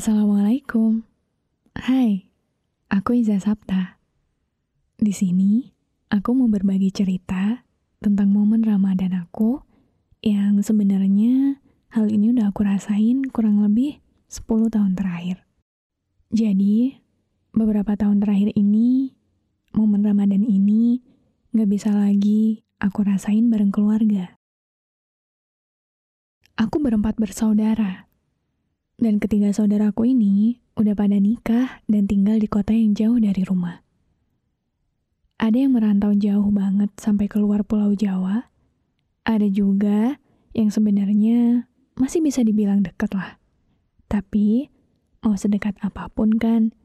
Assalamualaikum. Hai, aku Iza Sapta. Di sini, aku mau berbagi cerita tentang momen Ramadan aku yang sebenarnya hal ini udah aku rasain kurang lebih 10 tahun terakhir. Jadi, beberapa tahun terakhir ini, momen Ramadan ini gak bisa lagi aku rasain bareng keluarga. Aku berempat bersaudara dan ketiga saudaraku ini udah pada nikah dan tinggal di kota yang jauh dari rumah. Ada yang merantau jauh banget sampai keluar pulau Jawa. Ada juga yang sebenarnya masih bisa dibilang dekat lah. Tapi mau sedekat apa pun kan,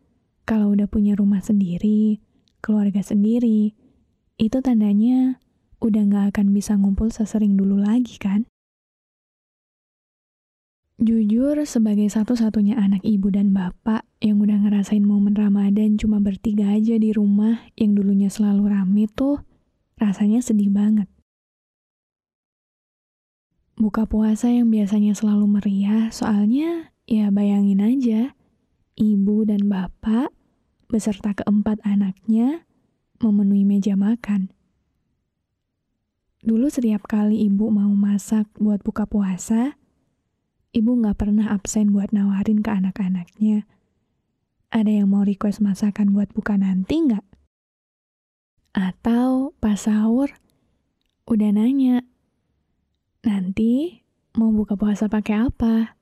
kalau udah punya rumah sendiri, keluarga sendiri, itu tandanya udah gak akan bisa ngumpul sesering dulu lagi kan? Jujur, sebagai satu-satunya anak ibu dan bapak yang udah ngerasain momen Ramadan cuma bertiga aja di rumah yang dulunya selalu rame tuh, rasanya sedih banget. Buka puasa yang biasanya selalu meriah, soalnya ya bayangin aja, ibu dan bapak beserta keempat anaknya memenuhi meja makan. Dulu setiap kali ibu mau masak buat buka puasa, ibu nggak pernah absen buat nawarin ke anak-anaknya. Ada yang mau request masakan buat buka nanti nggak? Atau pas sahur, udah nanya, nanti mau buka puasa pakai apa?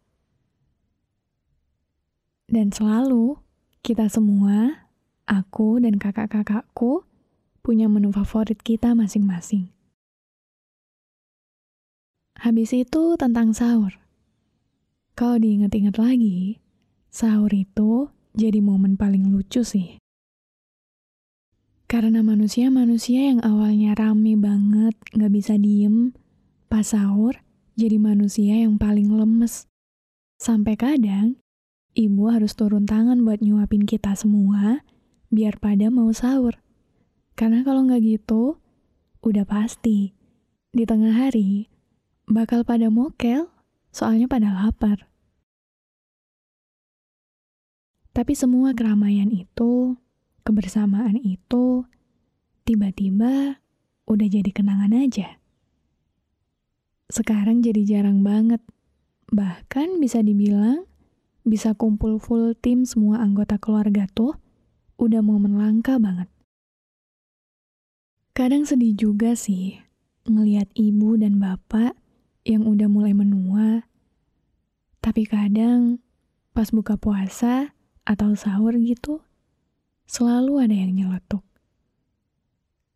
Dan selalu, kita semua, aku dan kakak-kakakku, punya menu favorit kita masing-masing. Habis itu tentang sahur. Kalau diingat-ingat lagi, sahur itu jadi momen paling lucu sih. Karena manusia-manusia yang awalnya rame banget, gak bisa diem, pas sahur jadi manusia yang paling lemes. Sampai kadang, ibu harus turun tangan buat nyuapin kita semua, biar pada mau sahur. Karena kalau nggak gitu, udah pasti, di tengah hari, bakal pada mokel soalnya pada lapar. Tapi semua keramaian itu, kebersamaan itu, tiba-tiba udah jadi kenangan aja. Sekarang jadi jarang banget. Bahkan bisa dibilang, bisa kumpul full tim semua anggota keluarga tuh, udah momen langka banget. Kadang sedih juga sih, ngeliat ibu dan bapak yang udah mulai menua. Tapi kadang pas buka puasa atau sahur gitu, selalu ada yang nyeletuk.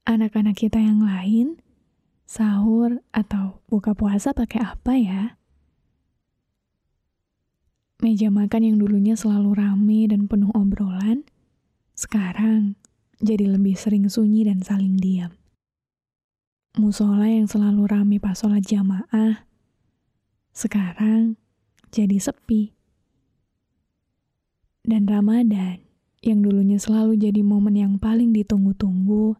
Anak-anak kita yang lain, sahur atau buka puasa pakai apa ya? Meja makan yang dulunya selalu rame dan penuh obrolan, sekarang jadi lebih sering sunyi dan saling diam musola yang selalu rame pas sholat jamaah, sekarang jadi sepi. Dan Ramadan, yang dulunya selalu jadi momen yang paling ditunggu-tunggu,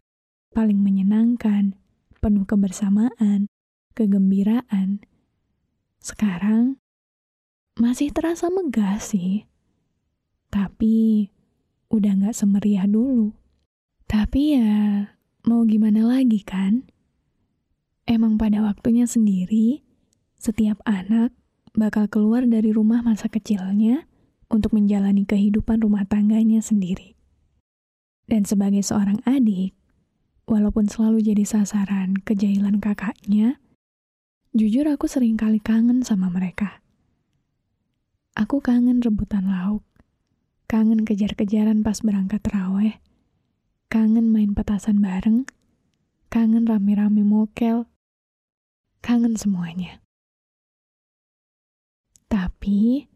paling menyenangkan, penuh kebersamaan, kegembiraan, sekarang masih terasa megah sih. Tapi udah gak semeriah dulu. Tapi ya, mau gimana lagi kan? Emang pada waktunya sendiri, setiap anak bakal keluar dari rumah masa kecilnya untuk menjalani kehidupan rumah tangganya sendiri. Dan sebagai seorang adik, walaupun selalu jadi sasaran kejailan kakaknya, jujur aku sering kali kangen sama mereka. Aku kangen rebutan lauk, kangen kejar-kejaran pas berangkat teraweh, kangen main petasan bareng, kangen rame-rame mokel, kangen semuanya. Tapi,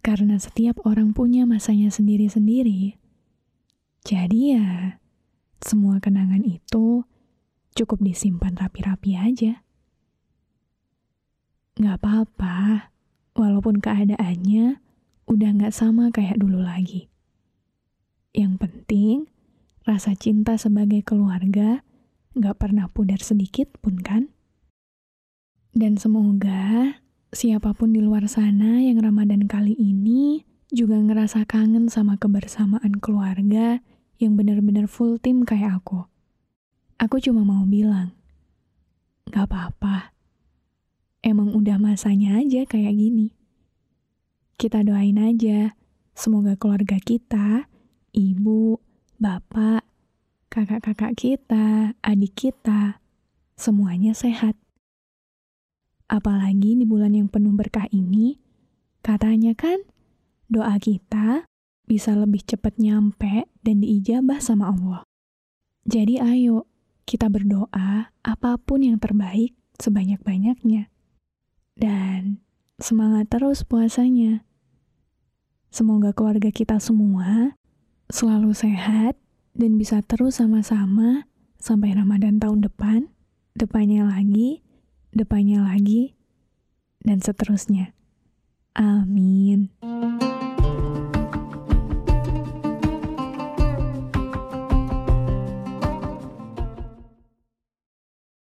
karena setiap orang punya masanya sendiri-sendiri, jadi ya semua kenangan itu cukup disimpan rapi-rapi aja. Gak apa-apa, walaupun keadaannya udah gak sama kayak dulu lagi. Yang penting, rasa cinta sebagai keluarga gak pernah pudar sedikit pun kan? Dan semoga siapa pun di luar sana yang Ramadan kali ini juga ngerasa kangen sama kebersamaan keluarga yang benar-benar full tim kayak aku. Aku cuma mau bilang, gak apa-apa. Emang udah masanya aja kayak gini. Kita doain aja, semoga keluarga kita, ibu, bapak, kakak-kakak kita, adik kita, semuanya sehat. Apalagi di bulan yang penuh berkah ini, katanya kan doa kita bisa lebih cepat nyampe dan diijabah sama Allah. Jadi ayo, kita berdoa apa pun yang terbaik sebanyak-banyaknya. Dan semangat terus puasanya. Semoga keluarga kita semua selalu sehat dan bisa terus sama-sama sampai Ramadan tahun depan, depannya lagi, depannya lagi, dan seterusnya. Amin.